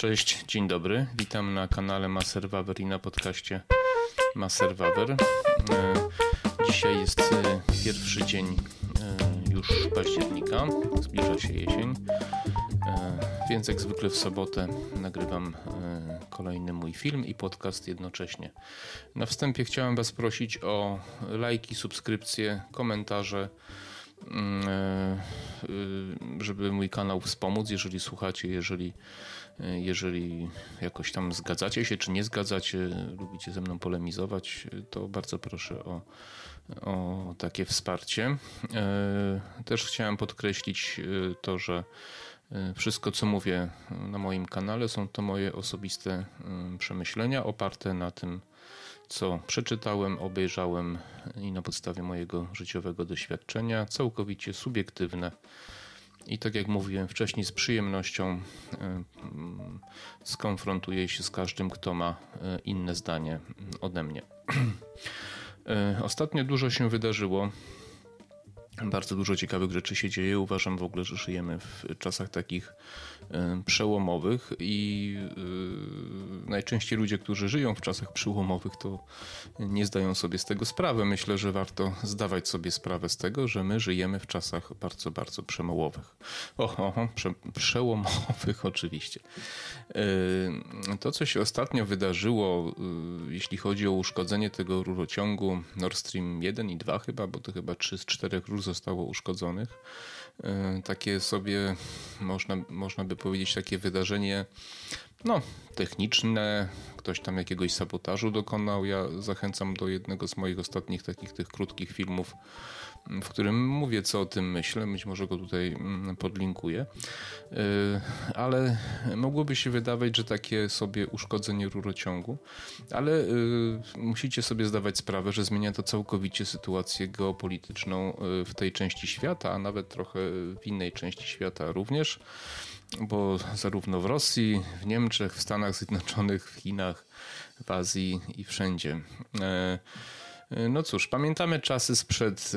Cześć, dzień dobry. Witam na kanale Maserwawer i na podcaście Maserwawer. E, dzisiaj jest e, pierwszy dzień e, już października, zbliża się jesień, więc jak zwykle w sobotę nagrywam kolejny mój film i podcast jednocześnie. Na wstępie chciałem Was prosić o lajki, subskrypcje, komentarze żeby mój kanał wspomóc, jeżeli słuchacie, jeżeli jeżeli jakoś tam zgadzacie się, czy nie zgadzacie, lubicie ze mną polemizować, to bardzo proszę o, o takie wsparcie. E, też chciałem podkreślić e, to, że e, wszystko, co mówię na moim kanale, są to moje osobiste przemyślenia oparte na tym, co przeczytałem, obejrzałem i na podstawie mojego życiowego doświadczenia, całkowicie subiektywne i tak jak mówiłem wcześniej, z przyjemnością e, skonfrontuję się z każdym, kto ma e, inne zdanie ode mnie. E, ostatnio dużo się wydarzyło bardzo dużo ciekawych rzeczy się dzieje. Uważam w ogóle, że żyjemy w czasach takich e, przełomowych i e, najczęściej ludzie, którzy żyją w czasach przełomowych, to nie zdają sobie z tego sprawy. Myślę, że warto zdawać sobie sprawę z tego, że my żyjemy w czasach bardzo, bardzo przemołowych. Oho, prze, przełomowych oczywiście. E, to, co się ostatnio wydarzyło, jeśli chodzi o uszkodzenie tego rurociągu Nord Stream 1 i 2 chyba, bo to chyba 3 z 4 rur zostało uszkodzonych. E, takie sobie, można, można by powiedzieć, takie wydarzenie no, techniczne, ktoś tam jakiegoś sabotażu dokonał. Ja zachęcam do jednego z moich ostatnich takich tych krótkich filmów w którym mówię, co o tym myślę. Być może go tutaj mm, podlinkuję. Y, ale mogłoby się wydawać, że takie sobie uszkodzenie rurociągu, ale y, musicie sobie zdawać sprawę, że zmienia to całkowicie sytuację geopolityczną y, w tej części świata, a nawet trochę w innej części świata również bo zarówno w Rosji, w Niemczech, w Stanach Zjednoczonych, w Chinach, w Azji i wszędzie. E, no cóż, pamiętamy czasy sprzed,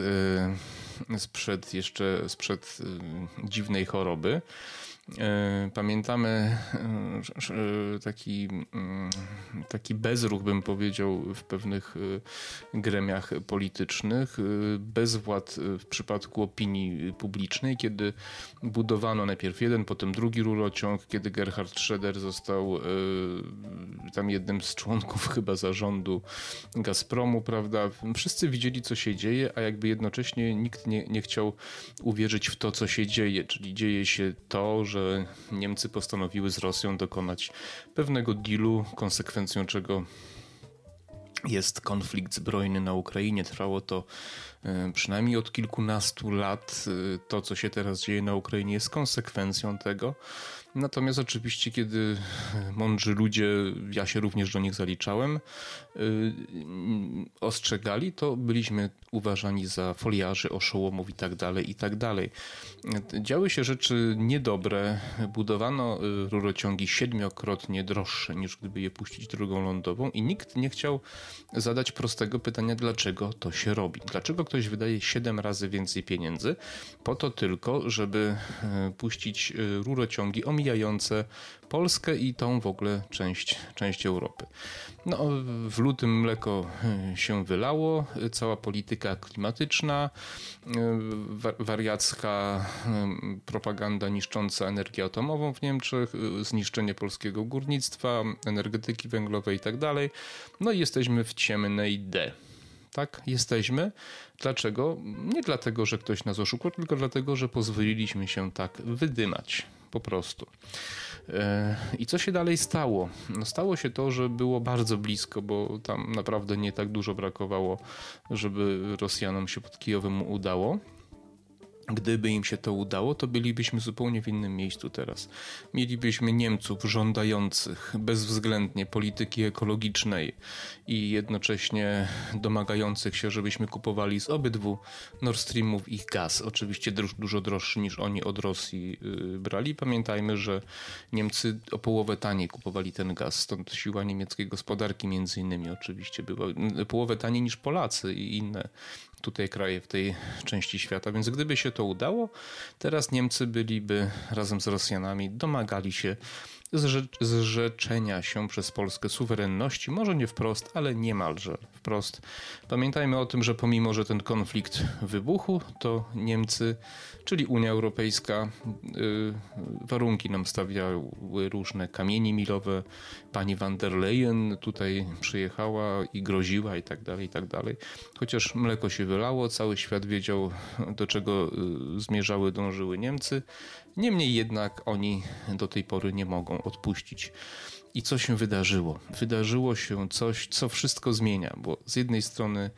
e, sprzed jeszcze sprzed e, dziwnej choroby. E, pamiętamy e, taki, mm, taki bezruch, bym powiedział, w pewnych e, gremiach politycznych, bezwład w przypadku opinii publicznej, kiedy budowano najpierw jeden, potem drugi rurociąg, kiedy Gerhard Schroeder został tam jednym z członków chyba zarządu Gazpromu, prawda? Wszyscy widzieli, co się dzieje, a jakby jednocześnie nikt nie, nie chciał uwierzyć w to, co się dzieje, czyli dzieje się to, że Niemcy postanowiły z Rosją dokonać pewnego dealu, konsekwencją czego jest konflikt zbrojny na Ukrainie. Trwało to przynajmniej od kilkunastu lat. E, to, co się teraz dzieje na Ukrainie, jest konsekwencją tego. Natomiast oczywiście, kiedy mądrzy ludzie, ja się również do nich zaliczałem, yy, ostrzegali, to byliśmy uważani za foliarzy, oszołomów i tak dalej, i tak dalej. Działy się rzeczy niedobre. Budowano rurociągi siedmiokrotnie droższe niż gdyby je puścić drogą lądową i nikt nie chciał zadać prostego pytania, dlaczego to się robi. Dlaczego ktoś wydaje siedem razy więcej pieniędzy po to tylko, żeby y, puścić y, rurociągi omijające Polskę i tą w ogóle część, część Europy. No, w lutym mleko e, się wylało, cała polityka klimatyczna, e, wariacka e, propaganda niszcząca energię atomową w Niemczech, zniszczenie polskiego górnictwa, energetyki węglowej itd. Tak no i jesteśmy w ciemnej D tak jesteśmy. Dlaczego? Nie dlatego, że ktoś nas oszukał, tylko dlatego, że pozwoliliśmy się tak wydymać po prostu. E, I co się dalej stało? No stało się to, że było bardzo blisko, bo tam naprawdę nie tak dużo brakowało, żeby Rosjanom się pod Kijowem udało. Gdyby im się to udało, to bylibyśmy zupełnie w innym miejscu teraz. Mielibyśmy Niemców żądających bezwzględnie polityki ekologicznej i jednocześnie domagających się, żebyśmy kupowali z obydwu Nord Streamów ich gaz. Oczywiście dużo droższy niż oni od Rosji y, brali. Pamiętajmy, że Niemcy o połowę taniej kupowali ten gaz, stąd siła niemieckiej gospodarki między innymi oczywiście była połowę taniej niż Polacy i inne tutaj kraje w tej części świata. Więc gdyby się to udało, teraz Niemcy byliby razem z Rosjanami, domagali się zrzeczenia się przez Polskę suwerenności, może nie wprost, ale niemalże wprost. Pamiętajmy o tym, że pomimo, że ten konflikt wybuchł, to Niemcy, czyli Unia Europejska, y, warunki nam stawiały różne kamienie milowe. Pani van der Leyen tutaj przyjechała i groziła i tak dalej, i tak dalej. Chociaż mleko się wylało, cały świat wiedział, do czego y, zmierzały, dążyły Niemcy. Niemniej jednak oni do tej pory nie mogą odpuścić. I co się wydarzyło? Wydarzyło się coś, co wszystko zmienia, bo z jednej strony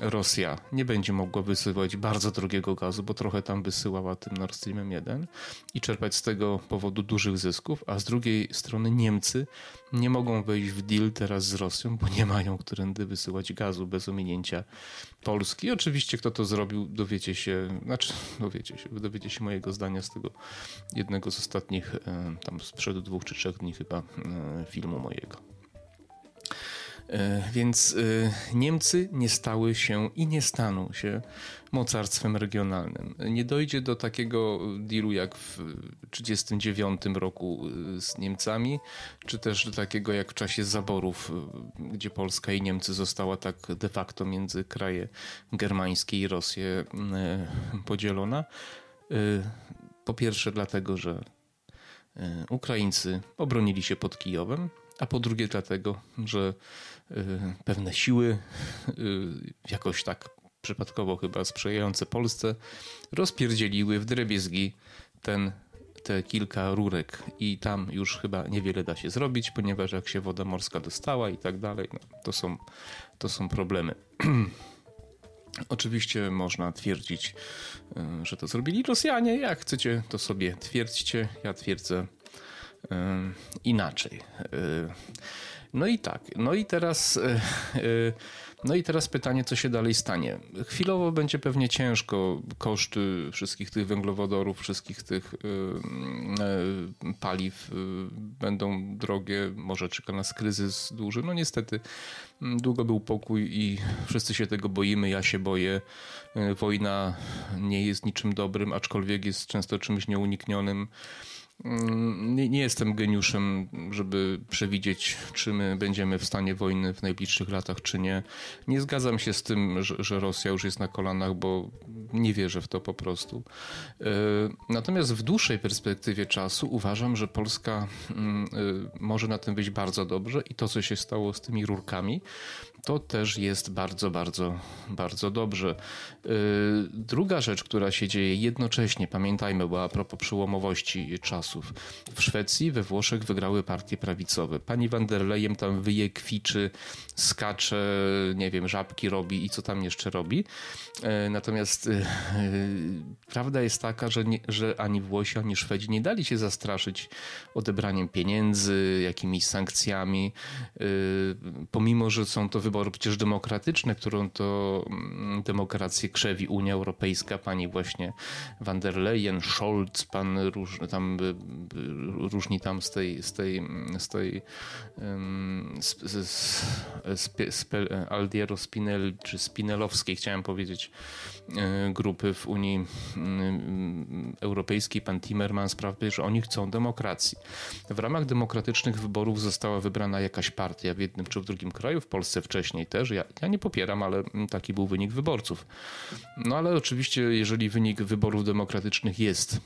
Rosja nie będzie mogła wysyłać bardzo drogiego gazu, bo trochę tam wysyłała tym Nord Streamem 1 i czerpać z tego powodu dużych zysków, a z drugiej strony Niemcy nie mogą wejść w deal teraz z Rosją, bo nie mają którędy wysyłać gazu bez ominięcia Polski. I oczywiście kto to zrobił, dowiecie się, znaczy dowiecie się, dowiecie się mojego zdania z tego jednego z ostatnich, e, tam sprzed dwóch czy trzech dni chyba, e, filmu mojego. E, więc e, Niemcy nie stały się i nie staną się mocarstwem regionalnym. Nie dojdzie do takiego dealu jak w 1939 roku e, z Niemcami, czy też do takiego jak w czasie zaborów, gdzie Polska i Niemcy została tak de facto między kraje germańskie i Rosję podzielona. Po pierwsze dlatego, że Ukraińcy obronili się pod Kijowem, a po drugie dlatego, że y, pewne siły, y, jakoś tak przypadkowo chyba sprzyjające Polsce, rozpierdzieliły w drebiezgi ten, te kilka rurek i tam już chyba niewiele da się zrobić, ponieważ jak się woda morska dostała i tak dalej, no, to, są, to są problemy. Oczywiście można twierdzić, y, że to zrobili Rosjanie. Jak chcecie, to sobie twierdźcie. Ja twierdzę, inaczej. No i tak. No i teraz. No i teraz pytanie, co się dalej stanie. Chwilowo będzie pewnie ciężko, koszty wszystkich tych węglowodorów, wszystkich tych paliw będą drogie, może czeka nas kryzys duży. No niestety, długo był pokój i wszyscy się tego boimy, ja się boję. Wojna nie jest niczym dobrym, aczkolwiek jest często czymś nieuniknionym. Mm, nie, nie, jestem geniuszem, żeby przewidzieć, czy my będziemy w stanie wojny w najbliższych latach, czy nie. Nie zgadzam się z tym, że, że Rosja już jest na kolanach, bo nie wierzę w to po prostu. E, natomiast w dłuższej perspektywie czasu uważam, że Polska mm, e, może na tym być bardzo dobrze i to, co się stało z tymi rurkami, to też jest bardzo, bardzo, bardzo dobrze. Y, druga rzecz, która się dzieje jednocześnie, pamiętajmy, bo a propos przełomowości czasów. W Szwecji, we Włoszech wygrały partie prawicowe. Pani van der Leyen tam wyje, kwiczy, skacze, nie wiem, żabki robi i co tam jeszcze robi. Y, natomiast y, prawda jest taka, że, nie, że ani Włosi, ani Szwedzi nie dali się zastraszyć odebraniem pieniędzy, jakimiś sankcjami, pomimo, że są to wybory wybory przecież demokratyczne, którą to mm, demokrację krzewi Unia Europejska, pani właśnie van der Leyen, Scholz, pan róż, tam, y, y, różni tam z tej, z tej, z tej um, z, z, Aldiero Spinel, czy Spinelowskiej, chciałem powiedzieć, y, grupy w Unii Europejskiej, pan Timmermans, prawda, że oni chcą demokracji. W ramach demokratycznych wyborów została wybrana jakaś partia w jednym czy w drugim kraju, w Polsce wcześniej wcześniej też. Ja, ja nie popieram, ale taki był wynik wyborców. No ale oczywiście, jeżeli wynik wyborów demokratycznych jest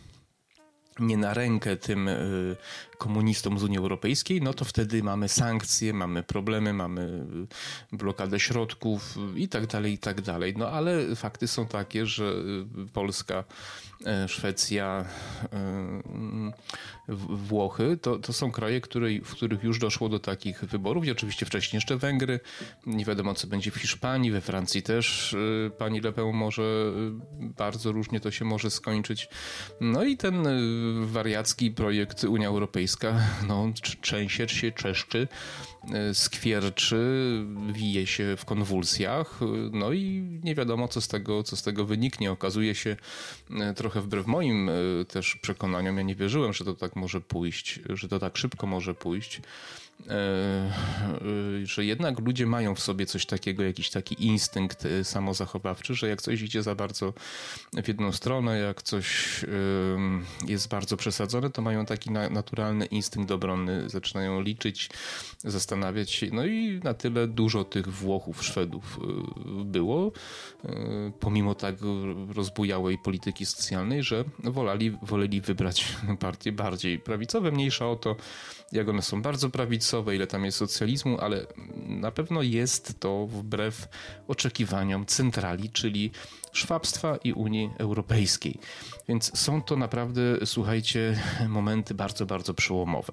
nie na rękę tym y, komunistom z Unii Europejskiej, no to wtedy mamy sankcje, mamy problemy, mamy blokadę środków i tak dalej, i tak dalej. No ale fakty są takie, że y, Polska, y, Szwecja, Włochy to, to są kraje, w których już doszło do takich wyborów i oczywiście wcześniej jeszcze Węgry. Nie wiadomo, co będzie w Hiszpanii, we Francji też pani Le Pen może bardzo różnie to się może skończyć. No i ten wariacki projekt Unia Europejska no, trzęsie się, czeszczy, e, skwierczy, wije się w konwulsjach, no i nie wiadomo, co z tego, co z tego wyniknie. Okazuje się e, trochę wbrew moim e, też przekonaniom, ja nie wierzyłem, że to tak może pójść, że to tak szybko może pójść. E, e, że jednak ludzie mają w sobie coś takiego, jakiś taki instynkt e, samozachowawczy, że jak coś idzie za bardzo w jedną stronę, jak coś jest bardzo przesadzone, to mają taki naturalny instynkt obronny, zaczynają liczyć, zastanawiać się. No i na tyle dużo tych Włochów, Szwedów było, pomimo tak rozbujałej polityki socjalnej, że wolali, woleli wybrać partie bardziej prawicowe, mniejsza o to, jak one są bardzo prawicowe, ile tam jest socjalizmu, ale na pewno jest to wbrew oczekiwaniom centrali, czyli szwabstwa i Unii Europejskiej. Więc są to naprawdę, słuchajcie, momenty bardzo, bardzo przełomowe.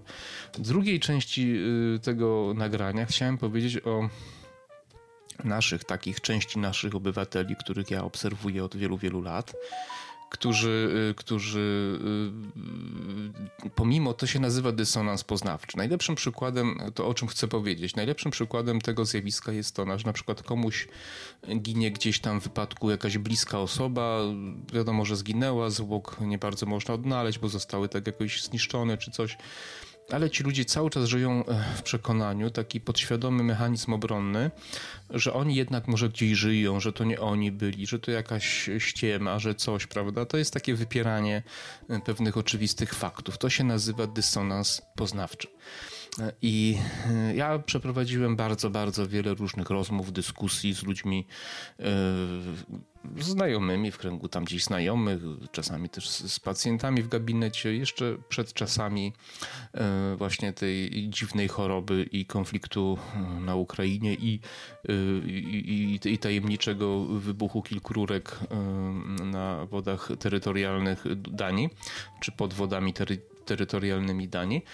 W drugiej części y, tego nagrania chciałem powiedzieć o naszych, takich części naszych obywateli, których ja obserwuję od wielu, wielu lat którzy, y, którzy y, pomimo to się nazywa dysonans poznawczy. Najlepszym przykładem, to o czym chcę powiedzieć, najlepszym przykładem tego zjawiska jest to, że na przykład komuś ginie gdzieś tam w wypadku jakaś bliska osoba, wiadomo, że zginęła, zwłok nie bardzo można odnaleźć, bo zostały tak jakoś zniszczone czy coś ale ci ludzie cały czas żyją e, w przekonaniu, taki podświadomy mechanizm obronny, że oni jednak może gdzieś żyją, że to nie oni byli, że to jakaś ściema, że coś, prawda? To jest takie wypieranie e, pewnych oczywistych faktów. To się nazywa dysonans poznawczy. E, I ja przeprowadziłem bardzo, bardzo wiele różnych rozmów, dyskusji z ludźmi znajomymi w kręgu tam gdzieś znajomych, czasami też z pacjentami w gabinecie, jeszcze przed czasami e, właśnie tej dziwnej choroby i konfliktu e, na Ukrainie i, e, i, i, i tajemniczego wybuchu kilku rurek na wodach terytorialnych Danii, czy pod wodami terytorialnymi terytorialnymi Danii,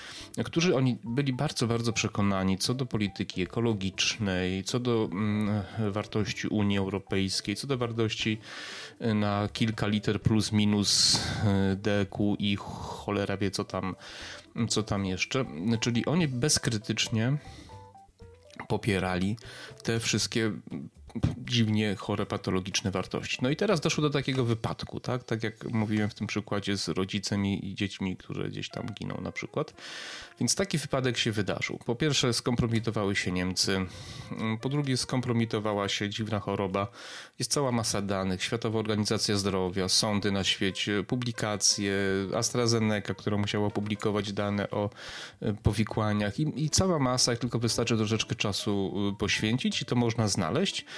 którzy oni byli bardzo, bardzo przekonani co do polityki ekologicznej, co do mm, wartości Unii Europejskiej, co do wartości y, na kilka liter plus minus y, DQ i cholera wie co tam, co tam jeszcze. Czyli oni bezkrytycznie popierali te wszystkie dziwnie chore, patologiczne wartości. No i teraz doszło do takiego wypadku, tak? Tak jak mówiłem w tym przykładzie z rodzicem i dziećmi, które gdzieś tam giną na przykład. Więc taki wypadek się wydarzył. Po pierwsze skompromitowały się Niemcy, po drugie skompromitowała się dziwna choroba. Jest cała masa danych, Światowa Organizacja Zdrowia, sądy na świecie, publikacje, AstraZeneca, która musiała publikować dane o e, powikłaniach i, i cała masa, jak tylko wystarczy troszeczkę czasu e, poświęcić i to można znaleźć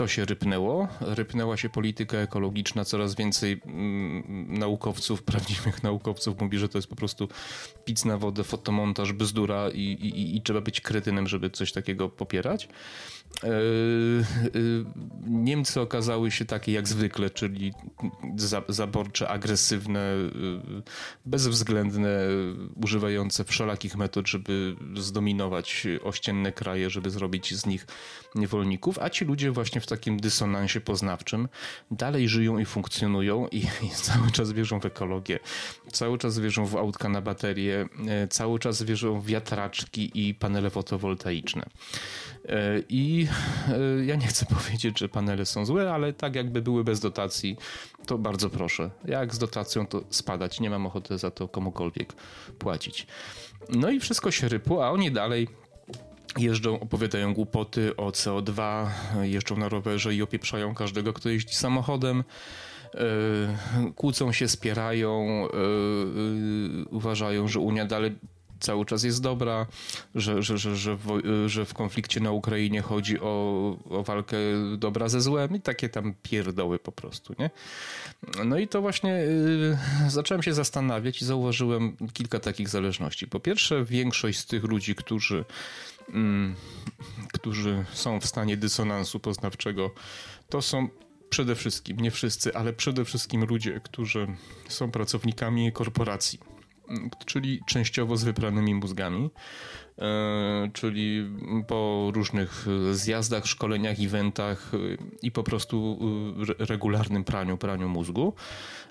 to się rypnęło. Rypnęła się polityka ekologiczna. Coraz więcej mm, naukowców, prawdziwych naukowców mówi, że to jest po prostu pic na wodę, fotomontaż, bzdura i, i, i trzeba być kretynem, żeby coś takiego popierać. E, e, Niemcy okazały się takie jak zwykle, czyli zaborcze, agresywne, e, bezwzględne, używające wszelakich metod, żeby zdominować ościenne kraje, żeby zrobić z nich niewolników, a ci ludzie właśnie w takim dysonansie poznawczym dalej żyją i funkcjonują i, i cały czas wierzą w ekologię, cały czas wierzą w autka na baterie, cały czas wierzą w wiatraczki i panele fotowoltaiczne. I E, ja nie chcę powiedzieć, że panele są złe, ale tak jakby były bez dotacji, to bardzo proszę. Jak z dotacją to spadać, nie mam ochoty za to komukolwiek płacić. No i wszystko się rypło, a oni dalej jeżdżą, opowiadają głupoty o CO2, jeżdżą na rowerze i opieprzają każdego, kto jeździ samochodem. Yy, kłócą się, spierają, yy, uważają, że Unia dalej cały czas jest dobra, że, że, że, że, w, że w konflikcie na Ukrainie chodzi o, o walkę dobra ze złem i takie tam pierdoły po prostu, nie? No i to właśnie y, zacząłem się zastanawiać i zauważyłem kilka takich zależności. Po pierwsze, większość z tych ludzi, którzy, którzy są w stanie dysonansu poznawczego, to są przede wszystkim, nie wszyscy, ale przede wszystkim ludzie, którzy są pracownikami korporacji czyli częściowo z wypranymi mózgami, czyli po różnych zjazdach, szkoleniach, eventach i po prostu regularnym praniu, praniu mózgu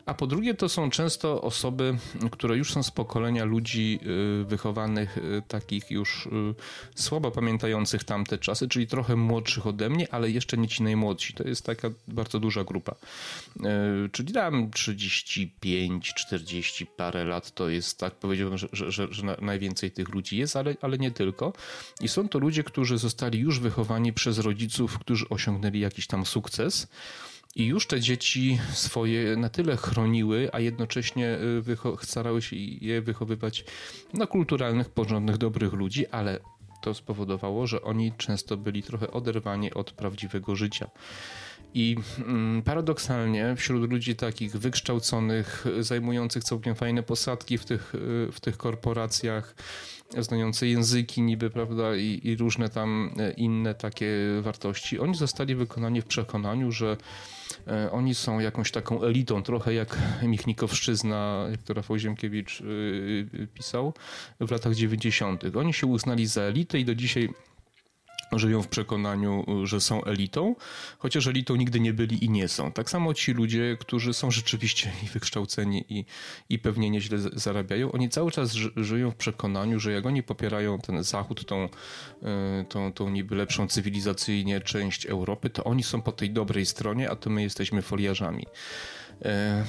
a po drugie to są często osoby, które już są z pokolenia ludzi wychowanych takich już słabo pamiętających tamte czasy, czyli trochę młodszych ode mnie, ale jeszcze nie ci najmłodsi. To jest taka bardzo duża grupa. Czyli tam 35, 40 parę lat to jest, tak powiedziałbym, że, że, że, że najwięcej tych ludzi jest, ale, ale nie tylko. I są to ludzie, którzy zostali już wychowani przez rodziców, którzy osiągnęli jakiś tam sukces I już te dzieci swoje na tyle chroniły, a jednocześnie starały się je wychowywać na kulturalnych, porządnych, dobrych ludzi, ale to spowodowało, że oni często byli trochę oderwani od prawdziwego życia. I mm, paradoksalnie wśród ludzi takich wykształconych, zajmujących całkiem fajne posadki w tych, w tych korporacjach, znające języki niby, prawda, i, i różne tam inne takie wartości, oni zostali wykonani w przekonaniu, że e, oni są jakąś taką elitą, trochę jak Michnikowszczyzna, jak Rafał Ziemkiewicz e, pisał w latach 90. Oni się uznali za elitę i do dzisiaj żyją w przekonaniu, że są elitą, chociaż elitą nigdy nie byli i nie są. Tak samo ci ludzie, którzy są rzeczywiście wykształceni i, i pewnie nieźle zarabiają, oni cały czas żyją w przekonaniu, że jak oni popierają ten Zachód, tą, e, tą, tą niby lepszą cywilizacyjnie część Europy, to oni są po tej dobrej stronie, a to my jesteśmy foliarzami. E,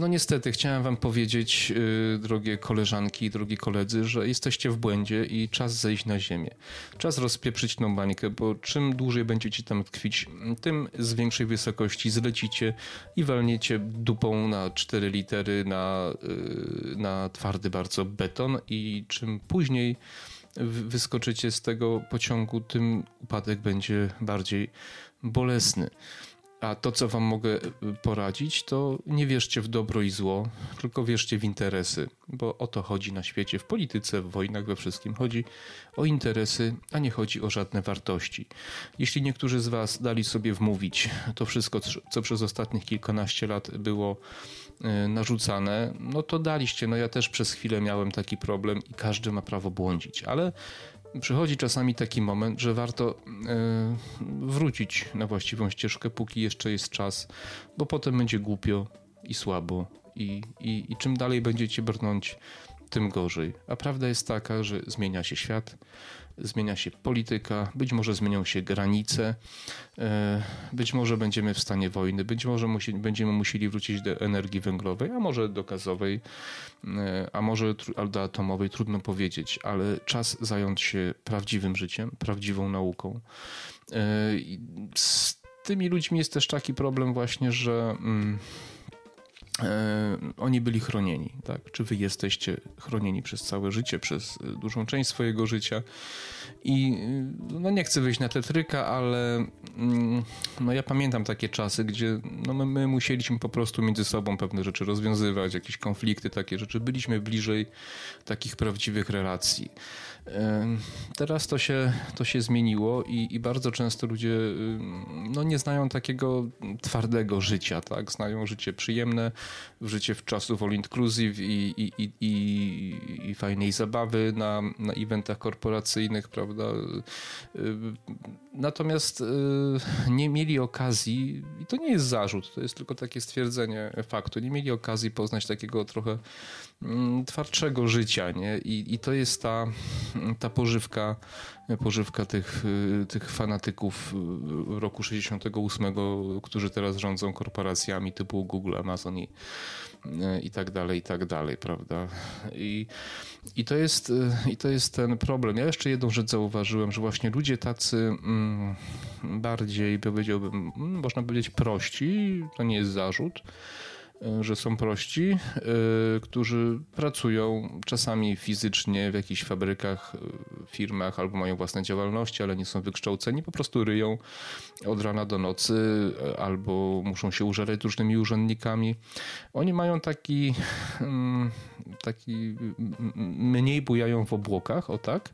no niestety, chciałem wam powiedzieć, e, drogie koleżanki i drogi koledzy, że jesteście w błędzie i czas zejść na ziemię. Czas rozpieprzyć tą bańkę, bo czym dłużej będziecie tam tkwić, tym z większej wysokości zlecicie i walniecie dupą na cztery litery na, e, na twardy bardzo beton i czym później wyskoczycie z tego pociągu, tym upadek będzie bardziej bolesny. A to, co wam mogę y, poradzić, to nie wierzcie w dobro i zło, tylko wierzcie w interesy, bo o to chodzi na świecie, w polityce, w wojnach, we wszystkim. Chodzi o interesy, a nie chodzi o żadne wartości. Jeśli niektórzy z was dali sobie wmówić to wszystko, co przez ostatnich kilkanaście lat było y, narzucane, no to daliście. No ja też przez chwilę miałem taki problem i każdy ma prawo błądzić, ale przychodzi czasami taki moment, że warto e, wrócić na właściwą ścieżkę, póki jeszcze jest czas, bo potem będzie głupio i słabo. I, i, i czym dalej będziecie brnąć, tym gorzej. A prawda jest taka, że zmienia się świat, zmienia się polityka, być może zmienią się granice, e, być może będziemy w stanie wojny, być może musi, będziemy musieli wrócić do energii węglowej, a może do gazowej, e, a może do atomowej, trudno powiedzieć, ale czas zająć się prawdziwym życiem, prawdziwą nauką. E, z tymi ludźmi jest też taki problem właśnie, że mm, oni byli chronieni. Tak? Czy wy jesteście chronieni przez całe życie, przez e, dużą część swojego życia? I e, no nie chcę wyjść na tetryka, ale mm, no ja pamiętam takie czasy, gdzie no my, my musieliśmy po prostu między sobą pewne rzeczy rozwiązywać, jakieś konflikty, takie rzeczy. Byliśmy bliżej takich prawdziwych relacji. Teraz to się, to się zmieniło i, i bardzo często ludzie no, nie znają takiego twardego życia, tak? Znają życie przyjemne, życie w czasów all inclusive i, i, i, i, fajnej zabawy na, na eventach korporacyjnych, prawda? Natomiast nie mieli okazji, i to nie jest zarzut, to jest tylko takie stwierdzenie faktu, nie mieli okazji poznać takiego trochę mm, twardszego życia, nie? I, i to jest ta ta pożywka, pożywka tych, tych fanatyków roku 68, którzy teraz rządzą korporacjami typu Google, Amazon i, i tak dalej, i tak dalej, prawda? I, i, to jest, I to jest ten problem. Ja jeszcze jedną rzecz zauważyłem, że właśnie ludzie tacy mm, bardziej, powiedziałbym, mm, można powiedzieć prości, to nie jest zarzut, że są prości, e, którzy pracują czasami fizycznie w jakichś fabrykach, e, firmach albo mają własne działalności, ale nie są wykształceni, po prostu ryją od rana do nocy albo muszą się użerać różnymi urzędnikami. Oni mają taki, mm, taki mniej bujają w obłokach, o tak,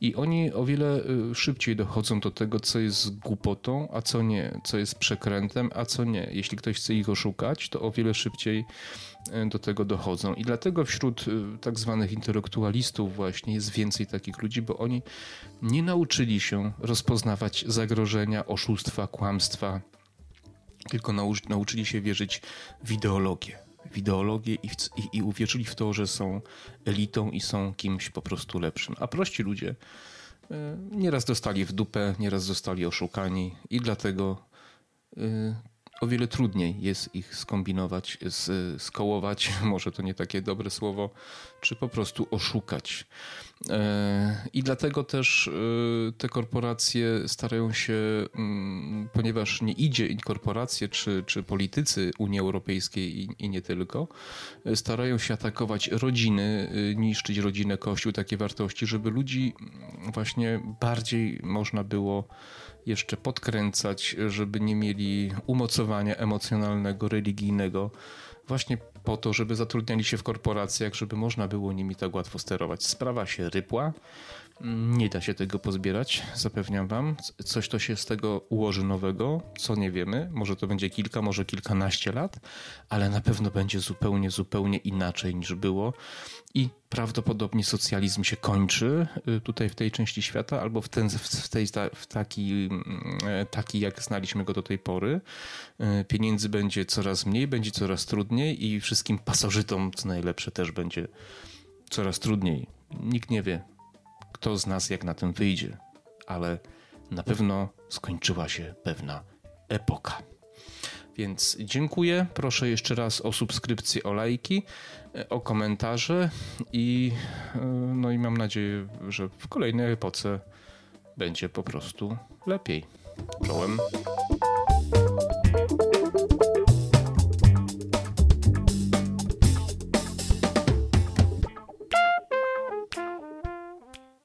i oni o wiele y, szybciej dochodzą do tego, co jest głupotą, a co nie, co jest przekrętem, a co nie. Jeśli ktoś chce ich oszukać, to o wiele szybciej y, do tego dochodzą. I dlatego wśród y, tak zwanych intelektualistów właśnie jest więcej takich ludzi, bo oni nie nauczyli się rozpoznawać zagrożenia, oszustwa, kłamstwa, tylko nauczyli się wierzyć w ideologię w ideologię i, i, i uwierzyli w to, że są elitą i są kimś po prostu lepszym. A prości ludzie e, nieraz dostali w dupę, nieraz zostali oszukani i dlatego e, o wiele trudniej jest ich skombinować, skołować, może to nie takie dobre słowo, czy po prostu oszukać. E, I dlatego też e, te korporacje starają się, mm, ponieważ nie idzie korporacje czy, czy politycy Unii Europejskiej i, i nie tylko, e, starają się atakować rodziny, niszczyć rodzinę, kościół, takie wartości, żeby ludzi właśnie bardziej można było jeszcze podkręcać, żeby nie mieli umocowania emocjonalnego, religijnego, właśnie po to, żeby zatrudniali się w korporacjach, żeby można było nimi tak łatwo sterować. Sprawa się rypła. Nie da się tego pozbierać, zapewniam wam. Coś to się z tego ułoży nowego, co nie wiemy. Może to będzie kilka, może kilkanaście lat, ale na pewno będzie zupełnie, zupełnie inaczej niż było. I prawdopodobnie socjalizm się kończy y, tutaj w tej części świata, albo w, ten, w, tej, w taki, mm, e, taki, jak znaliśmy go do tej pory. Y, pieniędzy będzie coraz mniej, będzie coraz trudniej i wszystkim pasożytom, co najlepsze, też będzie coraz trudniej. Nikt nie wie, kto z nas jak na tym wyjdzie, ale na pewno skończyła się pewna epoka. Więc dziękuję. Proszę jeszcze raz o subskrypcję, o lajki, o komentarze i, no i mam nadzieję, że w kolejnej epoce będzie po prostu lepiej. Czołem.